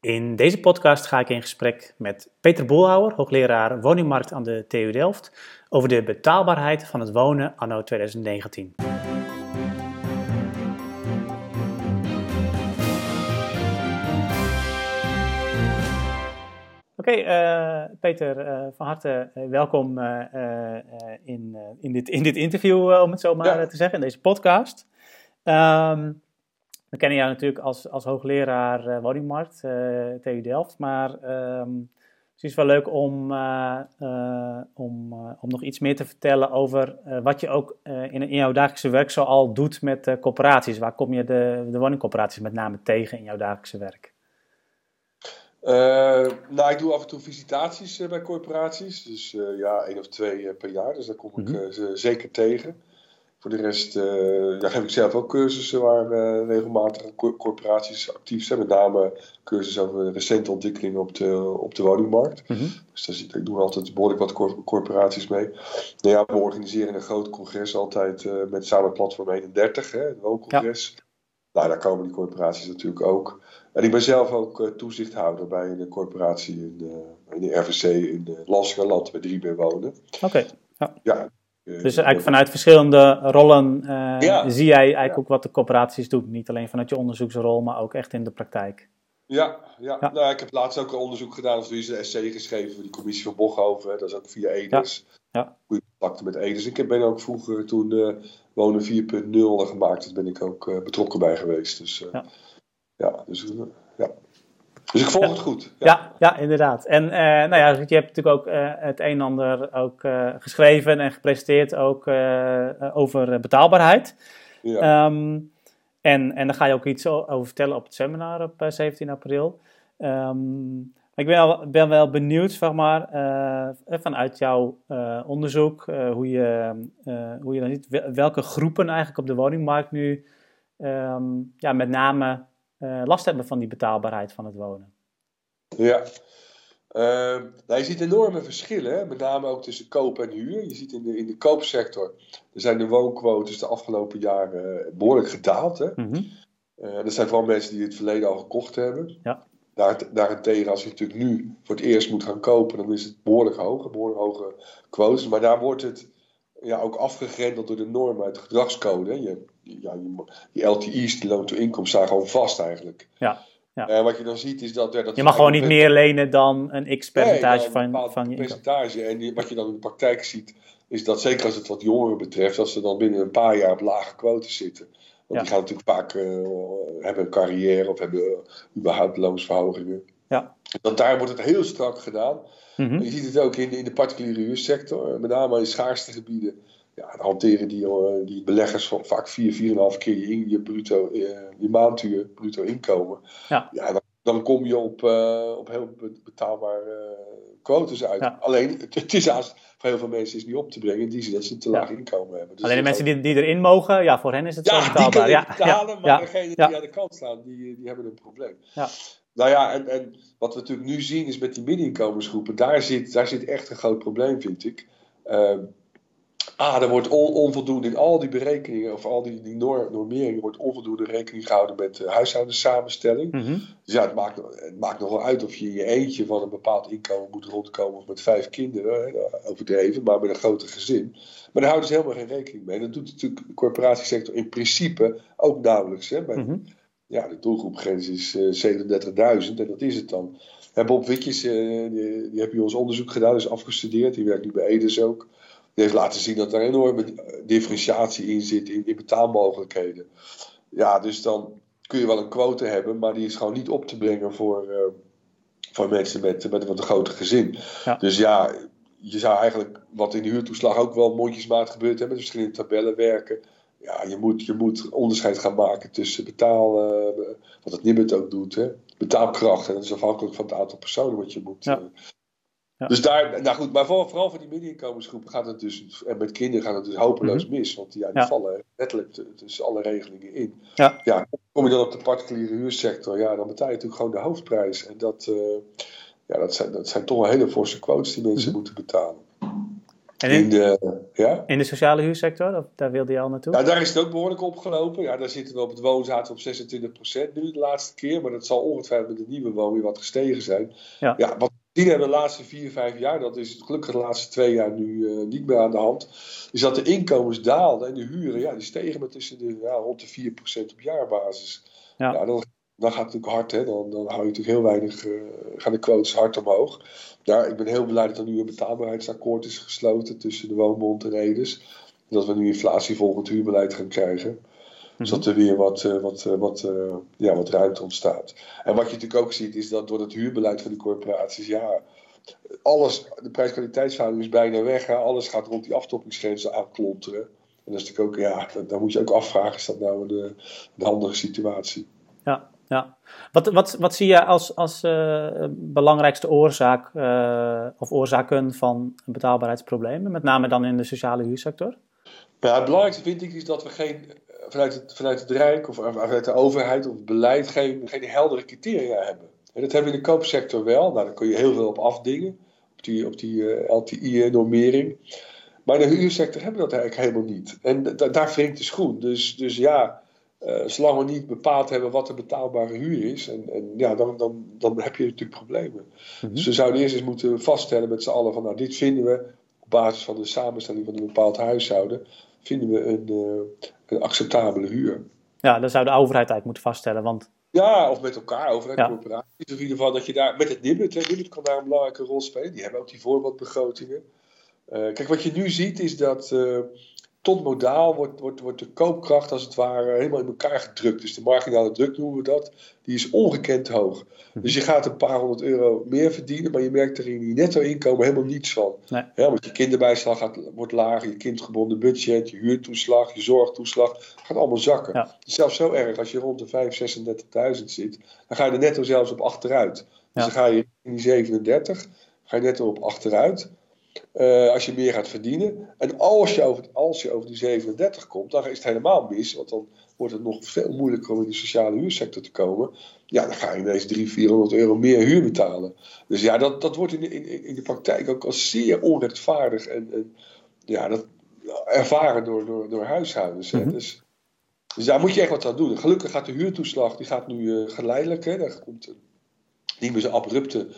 In deze podcast ga ik in gesprek met Peter Boelhouwer, hoogleraar woningmarkt aan de TU Delft, over de betaalbaarheid van het wonen anno 2019. Oké, eh, Peter, uh, van harte uh, welkom in, in, dit, in dit interview, om het zo maar Ja. te zeggen, in deze podcast. Ehm, we kennen jou natuurlijk als, als hoogleraar eh, woningmarkt, eh TU Delft, maar ehm, het is wel leuk om, eh, om, om nog iets meer te vertellen over wat je ook in, in jouw dagelijkse werk zo al doet met corporaties. Waar kom je de, de woningcorporaties met name tegen in jouw dagelijkse werk? Nou, ik doe af en toe visitaties bij corporaties. Dus ja, één of twee per jaar. Dus daar kom ik Mhm. ze zeker tegen. Voor de rest eh, ja, geef ik zelf ook cursussen waar eh, regelmatig co- corporaties actief zijn. Met name cursussen over recente ontwikkelingen op de, op de woningmarkt. Mhm. Dus daar zit, ik doe altijd behoorlijk wat cor- corporaties mee. Nou ja, we organiseren een groot congres altijd eh, met samen Platform 31, hè, het wooncongres. Nou, daar komen die corporaties natuurlijk ook. En ik ben zelf ook toezichthouder bij een corporatie in, in de RVC in uh, waar drie meer wonen. Oké, Ja, eh, dus eigenlijk vanuit verschillende rollen eh, Ja. zie jij eigenlijk Ja. ook wat de corporaties doen. Niet alleen vanuit je onderzoeksrol, maar ook echt in de praktijk. Ja, ja. Ja. Nou, ik heb laatst ook een onderzoek gedaan, of is een essay geschreven voor die commissie van Bochhoven. Dat is ook via EDES. Ja. Goede contacten met EDES. Ik ben ook vroeger, toen eh Wonen 4.0 gemaakt is, ben ik ook eh, betrokken bij geweest. Dus eh, Ja. ja. dus, eh, ja. Dus ik volg Ja. het goed. Ja, ja, inderdaad. En eh, nou ja, je hebt natuurlijk ook eh, het een en ander ook eh, geschreven en gepresenteerd ook over betaalbaarheid. Ja. Ehm, en, en daar ga je ook iets over vertellen op het seminar op eh, 17 april. Ehm, ik ben wel, ben wel benieuwd, zeg maar, vanuit jouw onderzoek, hoe, je, hoe je dan ziet, wel- welke groepen eigenlijk op de woningmarkt nu ehm, ja, met name last hebben van die betaalbaarheid van het wonen. Ja. Ehm, nou, je ziet enorme verschillen, hè? met name ook tussen koop en huur. Je ziet in de, in de koopsector, er zijn de woonquotes de afgelopen jaren eh, behoorlijk gedaald. Hè? Mhm. Eh, dat zijn vooral mensen die het verleden al gekocht hebben. Ja. Daar, daarentegen, als je natuurlijk nu voor het eerst moet gaan kopen, dan is het behoorlijk hoog, behoorlijk hoge quotes. Maar daar wordt het ja, ook afgegrendeld door de normen uit de gedragscode. Je, ja, je, die LTI's, die loan to income, staan gewoon vast eigenlijk. Ja, ja. En wat je dan ziet is dat... ja, dat Je mag gewoon niet meer lenen dan een x percentage Nee, dan een van, van je percentage. En die- wat je dan in de praktijk ziet, is dat zeker als het wat jongeren betreft, dat ze dan binnen een paar jaar op lage quotes zitten. Want Ja. die gaan natuurlijk vaak eh, hebben een carrière of hebben eh, überhaupt loonsverhogingen. Ja. Dat daar wordt het heel strak gedaan. Mhm. Je ziet het ook in, in de particuliere huursector, eh, met name in schaarste gebieden. Ja, dan hanteren die, eh, die beleggers van vaak 4, 4,5 keer je, je, bruto, eh, je maandhuur, bruto inkomen. Ja. dan, dan kom je op, op heel be- betaalbare quotes uit. Ja. Alleen, het, het is haast voor heel veel mensen is niet op te brengen. In die zin dat ze een te Ja. laag inkomen hebben. Dus Alleen de mensen die, die erin mogen, ja, voor hen is het ja, zo die betaalbaar. kunnen Ja, betalen, ja, maar ja, degenen ja. die aan de kant staan, die, die hebben een probleem. Ja. Nou ja, en, en wat we natuurlijk nu zien is met die middeninkomensgroepen, daar zit, daar zit echt een groot probleem, vind ik. Ehm, ah, er wordt on- onvoldoende in al die berekeningen, of al die, die nor- normeringen, wordt onvoldoende rekening gehouden met de huishoudensamenstelling. Mhm. Dus ja, het maakt, het maakt nogal uit of je in je eentje van een bepaald inkomen moet rondkomen of met vijf kinderen, hè, overdreven, maar met een groter gezin. Maar daar houden ze helemaal geen rekening mee. En dat doet natuurlijk de corporatiesector in principe ook nauwelijks. Hè. Bij-. Ja, de doelgroepgrens is eh 37.000 en dat is het dan. En Bob Witjes, eh, die, die heeft bij ons onderzoek gedaan, is afgestudeerd, die werkt nu bij Edes ook. Die heeft laten zien dat er een enorme eh, differentiatie in zit in, in betaalmogelijkheden. Ja, dus dan kun je wel een quote hebben, maar die is gewoon niet op te brengen voor, eh, voor mensen met, met wat een groter gezin. Ja. Dus ja, je zou eigenlijk, wat in de huurtoeslag ook wel mondjesmaat gebeurt, hè, met verschillende tabellen werken. Ja, je moet, je moet onderscheid gaan maken tussen betaal, eh, wat het Nibud ook doet, hè, betaalkracht. En dat is afhankelijk van het aantal personen wat je moet. Ja. eh. Ja. Dus daar, nou goed, maar vooral, vooral voor die middeninkomensgroepen gaat het dus, en met kinderen gaat het dus hopeloos mis. Want ja, die Mhm. Vallen letterlijk tussen alle regelingen in. Ja. ja, kom je dan op de particuliere huursector, ja, dan betaal je natuurlijk gewoon de hoofdprijs. En dat, eh, ja, dat, zijn, dat zijn toch wel hele forse quotes die mensen Mhm. moeten betalen. En In in, de, Ja? In de sociale huursector, daar wilde je al naartoe? Ja, daar is het ook behoorlijk opgelopen. Ja, daar zitten we op het woonzaten op 26% nu de laatste keer. Maar dat zal ongetwijfeld met de nieuwe woon weer wat gestegen zijn. Ja. ja wat we zien hebben de laatste vier, vijf jaar, dat is gelukkig de laatste twee jaar nu uh, niet meer aan de hand. Is dat de inkomens daalden en de huren, ja, die stegen met tussen de, ja, rond de 4% op jaarbasis. Ja. ja dan, dan gaat het natuurlijk hard, hè. Dan, dan hou je natuurlijk heel weinig, uh, gaan de quotes hard omhoog. Ja, ik ben heel blij dat er nu een betaalbaarheidsakkoord is gesloten tussen de Woonbond en Edes. Dat we nu inflatie volgend huurbeleid gaan krijgen. Dus dat er weer wat, uh, wat, uh, wat, ja, wat ruimte ontstaat. En wat je natuurlijk ook ziet, is dat door het huurbeleid van die corporaties, ja, alles, de prijs-kwaliteitsverhouding is bijna weg. Hè? Alles gaat rond die aftoppingsgrenzen aanklonteren. En dat is natuurlijk ook, ja, dan moet je ook afvragen, is dat nou een, een handige situatie? Ja, ja. Wat, wat, wat zie je als, als uh, belangrijkste oorzaak uh, of oorzaken van betaalbaarheidsproblemen, met name dan in de sociale huursector? Ja, het belangrijkste vind ik is dat we geen, vanuit het, vanuit het Rijk of vanuit de overheid of het beleid geen, geen heldere criteria hebben. En dat hebben we in de koopsector wel. Nou, daar kun je heel veel op afdingen, op die, op die uh, LTI-normering. Maar in de huursector hebben we dat eigenlijk helemaal niet. En da daar wringt de schoen. Dus, dus ja, uh, zolang we niet bepaald hebben wat de betaalbare huur is, en, en ja, dan, dan, dan heb je natuurlijk problemen. Mm -hmm. Dus we zouden eerst eens moeten vaststellen met z'n allen van, nou, dit vinden we op basis van de samenstelling van een bepaald huishouden, vinden we een, uh, een acceptabele huur. Ja, dat zou de overheid eigenlijk moeten vaststellen, want... Ja, of met elkaar, overheid, ja. corporaties. Of in ieder geval dat je daar, met het hè, NIBUD kan daar een belangrijke rol spelen. Die hebben ook die voorbeeldbegrotingen. Uh, kijk, wat je nu ziet is dat tot modaal wordt, wordt, wordt de koopkracht als het ware helemaal in elkaar gedrukt. Dus de marginale druk noemen we dat. Die is ongekend hoog. Dus je gaat een paar honderd euro meer verdienen, maar je merkt er in je netto-inkomen helemaal niets van. Nee. Ja, want je kinderbijslag gaat, wordt lager, je kindgebonden budget, je huurtoeslag, je zorgtoeslag, gaat allemaal zakken. Ja. Is zelfs zo erg, als je rond de 5.000, 36.000 zit, dan ga je er netto zelfs op achteruit. Dus Ja. dan ga je in die 37, ga je netto op achteruit. Uh, als je meer gaat verdienen. En als je, over, als je over die 37 komt, dan is het helemaal mis. Want dan wordt het nog veel moeilijker om in de sociale huursector te komen. Ja, dan ga je ineens 300, 400 euro meer huur betalen. Dus ja, dat, dat wordt in de, in, in de praktijk ook als zeer onrechtvaardig. En, en ja, dat ervaren door, door, door huishoudens. Mhm. Dus, dus daar moet je echt wat aan doen. Gelukkig gaat de huurtoeslag die gaat nu uh, geleidelijk. Hè. Daar komt niet meer zo'n abrupte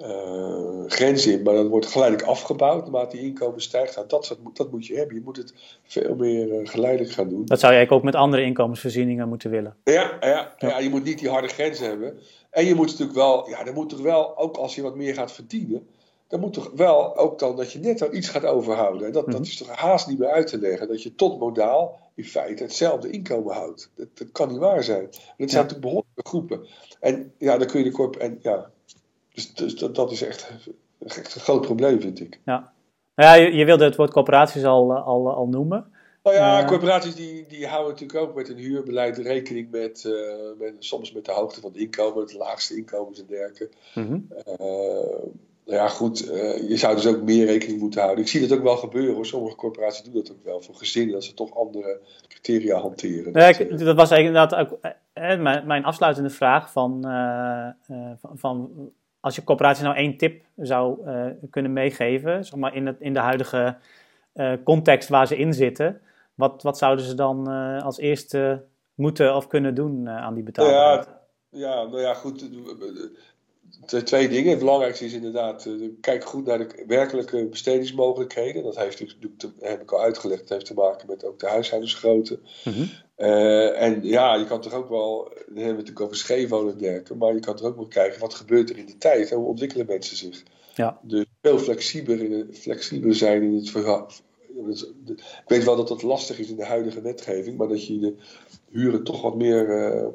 uh, grens in, maar dat wordt geleidelijk afgebouwd naarmate die inkomen stijgt. Nou, dat, dat, dat, moet je hebben. Je moet het veel meer uh, geleidelijk gaan doen. Dat zou je eigenlijk ook met andere inkomensvoorzieningen moeten willen. Ja, ja, ja. je moet niet die harde grens hebben. En je moet natuurlijk wel, ja, dan moet toch wel, ook als je wat meer gaat verdienen, dan moet toch wel ook dan dat je net al iets gaat overhouden. En dat, Mhm. dat is toch haast niet meer uit te leggen. Dat je tot modaal in feite hetzelfde inkomen houdt. Dat, dat kan niet waar zijn. En dat zijn Ja. natuurlijk behoorlijke groepen. En ja, dan kun je de corp. En ja, dus, dus dat, dat is echt, echt een groot probleem, vind ik. Nou ja, je, je wilde het woord corporaties al, eh, al, al noemen. Nou ja, Eh. corporaties die, die houden natuurlijk ook met een huurbeleid rekening met, eh, met soms met de hoogte van het inkomen, het laagste inkomens en dergelijke. Nou ja, goed, je zou dus ook meer rekening moeten houden. Ik zie dat ook wel gebeuren hoor. Sommige corporaties doen dat ook wel voor gezinnen, dat ze toch andere criteria hanteren. Ja, Dat, ik- dat was eigenlijk inderdaad ook mijn, mijn afsluitende vraag van, van, van als je corporatie nou één tip zou eh, kunnen meegeven, zeg maar in, het, in de huidige eh, context waar ze in zitten, wat, wat zouden ze dan eh, als eerste moeten of kunnen doen aan die betaalbaarheid? ja, ja, nou ja, goed. Twee dingen. Het belangrijkste is inderdaad, eh, kijk goed naar de werkelijke bestedingsmogelijkheden. Dat heeft natuurlijk, heb ik al uitgelegd, het heeft te maken met ook de huishoudensgrootte. Mhm. Eh, en ja, je kan toch ook wel, dan hebben we het natuurlijk over scheefwonen en dergelijke, maar je kan toch ook wel kijken wat gebeurt er in de tijd en hoe ontwikkelen mensen zich. Ja. Dus veel flexibeler, flexibeler zijn in het verhaal. Ik weet wel dat dat lastig is in de huidige wetgeving, maar dat je de huren toch wat meer eh,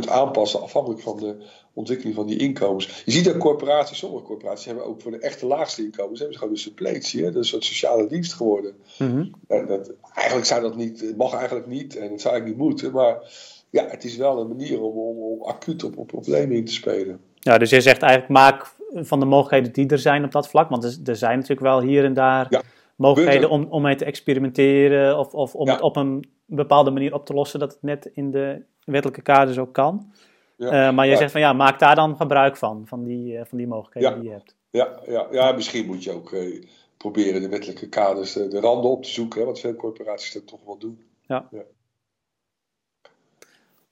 kunt aanpassen afhankelijk van de ontwikkeling van die inkomens. Je ziet dat corporaties, sommige corporaties hebben ook voor de echte laagste inkomens, hebben ze gewoon een suppletie, hè? dat is een soort sociale dienst geworden. Mhm. Ja, dat, eigenlijk zou dat niet, mag eigenlijk niet en het zou eigenlijk niet moeten, maar ja, het is wel een manier om, om, om acuut op, op problemen in te spelen. Ja, dus je zegt eigenlijk maak van de mogelijkheden die er zijn op dat vlak, want er, er zijn natuurlijk wel hier en daar Ja, mogelijkheden om, om mee te experimenteren of, of om Ja. het op een bepaalde manier op te lossen dat het net in de wettelijke kaders ook kan. Ja. Eh, maar je Ja. zegt van ja, maak daar dan gebruik van, van die, eh, van die mogelijkheden Ja. die je hebt. Ja, ja, ja, misschien moet je ook eh, proberen de wettelijke kaders, de, de randen op te zoeken, hè, wat veel corporaties dat toch wel doen. Ja. ja.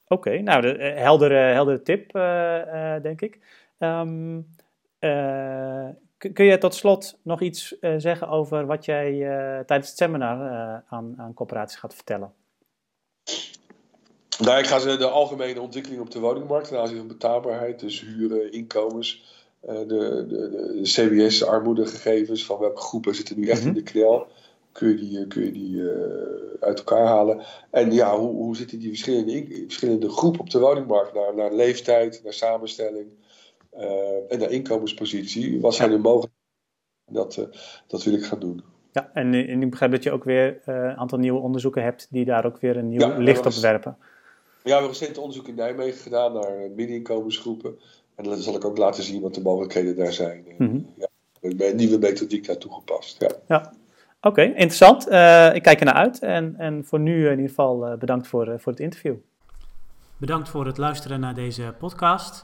Oké, nou, de, heldere, heldere tip, denk ik. Um, kun je tot slot nog iets zeggen over wat jij tijdens het seminar aan, aan corporaties gaat vertellen? Nou, ik ga ze de algemene ontwikkeling op de woningmarkt ten aanzien van betaalbaarheid, dus huren, inkomens, de, de, de, CBS, armoedegegevens, van welke groepen zitten nu echt in mhm. de knel, kun je die, kun je die uh, uit elkaar halen. En ja, hoe, hoe zitten die verschillende, verschillende groepen op de woningmarkt, naar, naar leeftijd, naar samenstelling en naar inkomenspositie. Wat zijn er mogelijkheden? Dat, dat wil ik gaan doen. Ja, en, en ik begrijp dat je ook weer een aantal nieuwe onderzoeken hebt die daar ook weer een nieuw licht op werpen. Ja, we hebben recent onderzoek in Nijmegen gedaan naar middeninkomensgroepen. En dan zal ik ook laten zien wat de mogelijkheden daar zijn. Mm ja, een nieuwe methodiek daar toegepast. Ja. ja. Oké, interessant. Uh, ik kijk er naar uit. En, en voor nu in ieder geval uh, bedankt voor, uh, voor het interview. Bedankt voor het luisteren naar deze podcast.